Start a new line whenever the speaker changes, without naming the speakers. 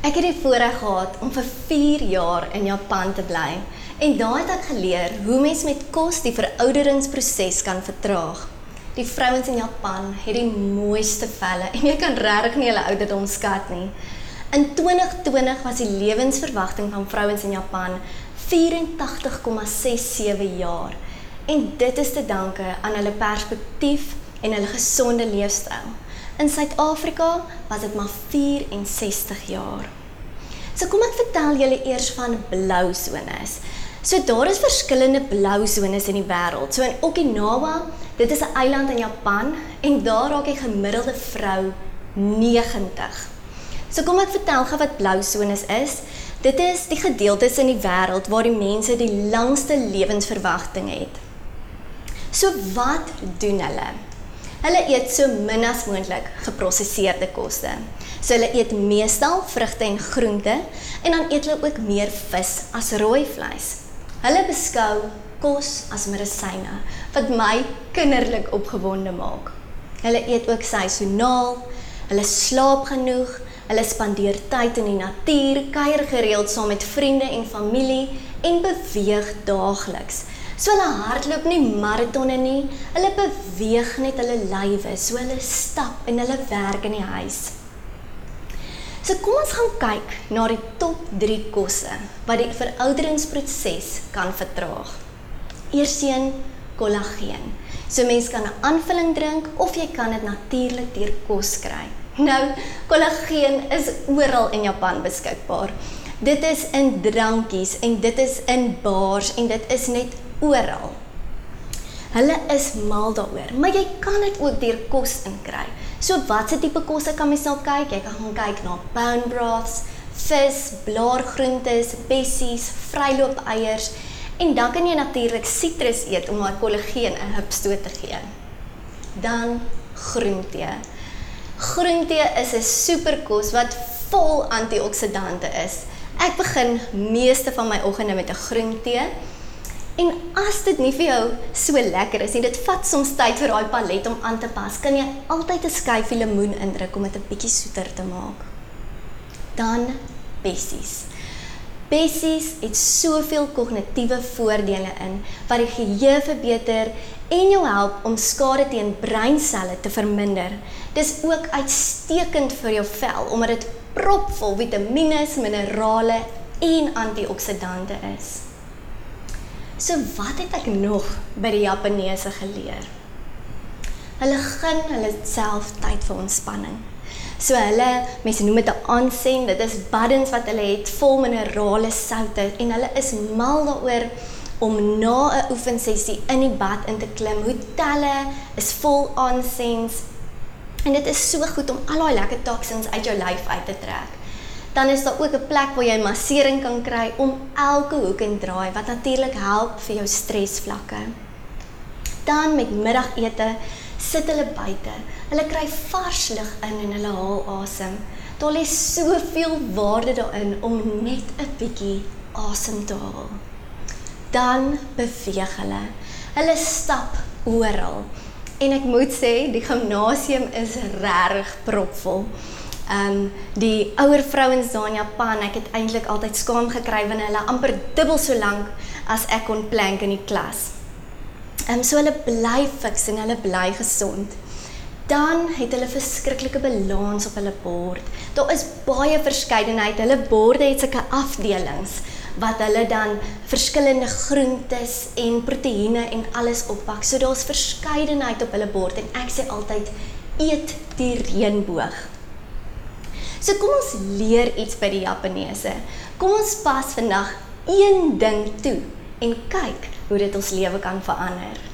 Ek het die voorreg gehad om vir 4 jaar in Japan te bly en daar het ek geleer hoe mens met kos die verouderingsproses kan vertraag. Die vrouens in Japan het die mooiste velle en jy kan regtig nie hulle ouderdom skat nie. In 2020 was die lewensverwagting van vrouens in Japan 84,67 jaar. En dit is te danke aan hulle perspektief en hulle gesonde leefstyl. In Suid-Afrika was dit maar 64 jaar. So kom ek vertel julle eers van blou sones. So daar is verskillende blou sones in die wêreld. So in Okinawa, dit is 'n eiland in Japan en daar raak die gemiddelde vrou 90. So kom ek vertel gou wat blou sones is. Dit is die gedeeltes in die wêreld waar die mense die langste lewensverwagting het. So wat doen hulle? Hulle eet so min as moontlik geprosesseerde kosse. So hulle eet meestal vrugte en groente en dan eet hulle ook meer vis as rooi vleis. Hulle beskou kos as medisyne wat my kinderlik opgewonde maak. Hulle eet ook seisoonaal. Hulle slaap genoeg. Hulle spandeer tyd in die natuur, kuier gereeld saam met vriende en familie en beweeg daagliks. So hulle hardloop nie maratonne nie. Hulle beweeg net hulle lywe, so hulle stap en hulle werk in die huis. So kom ons gaan kyk na die top 3 kosse wat die verouderingsproses kan vertraag. Eersteen kollageen. So mens kan 'n aanvulling drink of jy kan dit natuurlik deur kos kry. Nou, kollageen is oral in Japan beskikbaar. Dit is in drankies en dit is in bars en dit is net oral. Hulle is mal daaroor, maar jy kan dit ook deur kos inkry. So watse tipe kosse kan mens nou kyk? Jy kan gaan kyk na bone broths, vis, blaargroentes, bessies, vryloop eiers en dan kan jy natuurlik sitrus eet om daai kollageen 'n hupstoot te gee. Dan groentee. Groentee is 'n superkos wat vol antioksidante is. Ek begin meeste van my oggende met 'n groentee. En as dit nie vir jou so lekker is nie, dit vat soms tyd vir daai palet om aan te pas, kan jy altyd 'n skyfie lemoen indruk om dit 'n bietjie soeter te maak. Dan bessies. Bessies het soveel kognitiewe voordele in wat die geheue verbeter en jou help om skade teen breinselle te verminder. Dis ook uitstekend vir jou vel omdat dit propvol vitamiene, minerale en antioksidante is. So wat het ek nog by die Japaneese geleer? Hulle gun hulle self tyd vir ontspanning. So hulle, mense noem dit 'n onsen, dit is baddens wat hulle het vol minerale soutte en hulle is mal daaroor om na 'n oefensessie in die bad in te klim. Hotelle is vol onsens. En dit is so goed om al daai lekker toksins uit jou lyf uit te trek dan is daar ook 'n plek waar jy massering kan kry om elke hoek en draai wat natuurlik help vir jou stresvlakke. Dan met middagete sit hulle buite. Hulle kry vars lug in en hulle haal asem. Daar lê soveel waarde daarin om net 'n bietjie asem te haal. Dan beweeg hulle. Hulle stap oral. En ek moet sê, die gimnasium is regtig propvol. Ehm um, die ouer vrouens daar in Japan, ek het eintlik altyd skaam gekry wanneer hulle amper dubbel so lank as ek kon plank in die klas. Ehm um, so hulle bly fiks en hulle bly gesond. Dan het hulle verskriklike balans op hulle bord. Daar is baie verskeidenheid. Hulle borde het sulke afdelings wat hulle dan verskillende groentes en proteïene en alles oppak. So daar's verskeidenheid op hulle bord en ek sê altyd eet die reënboog. So kom ons leer iets by die Japaneese. Kom ons pas vandag een ding toe en kyk hoe dit ons lewe kan verander.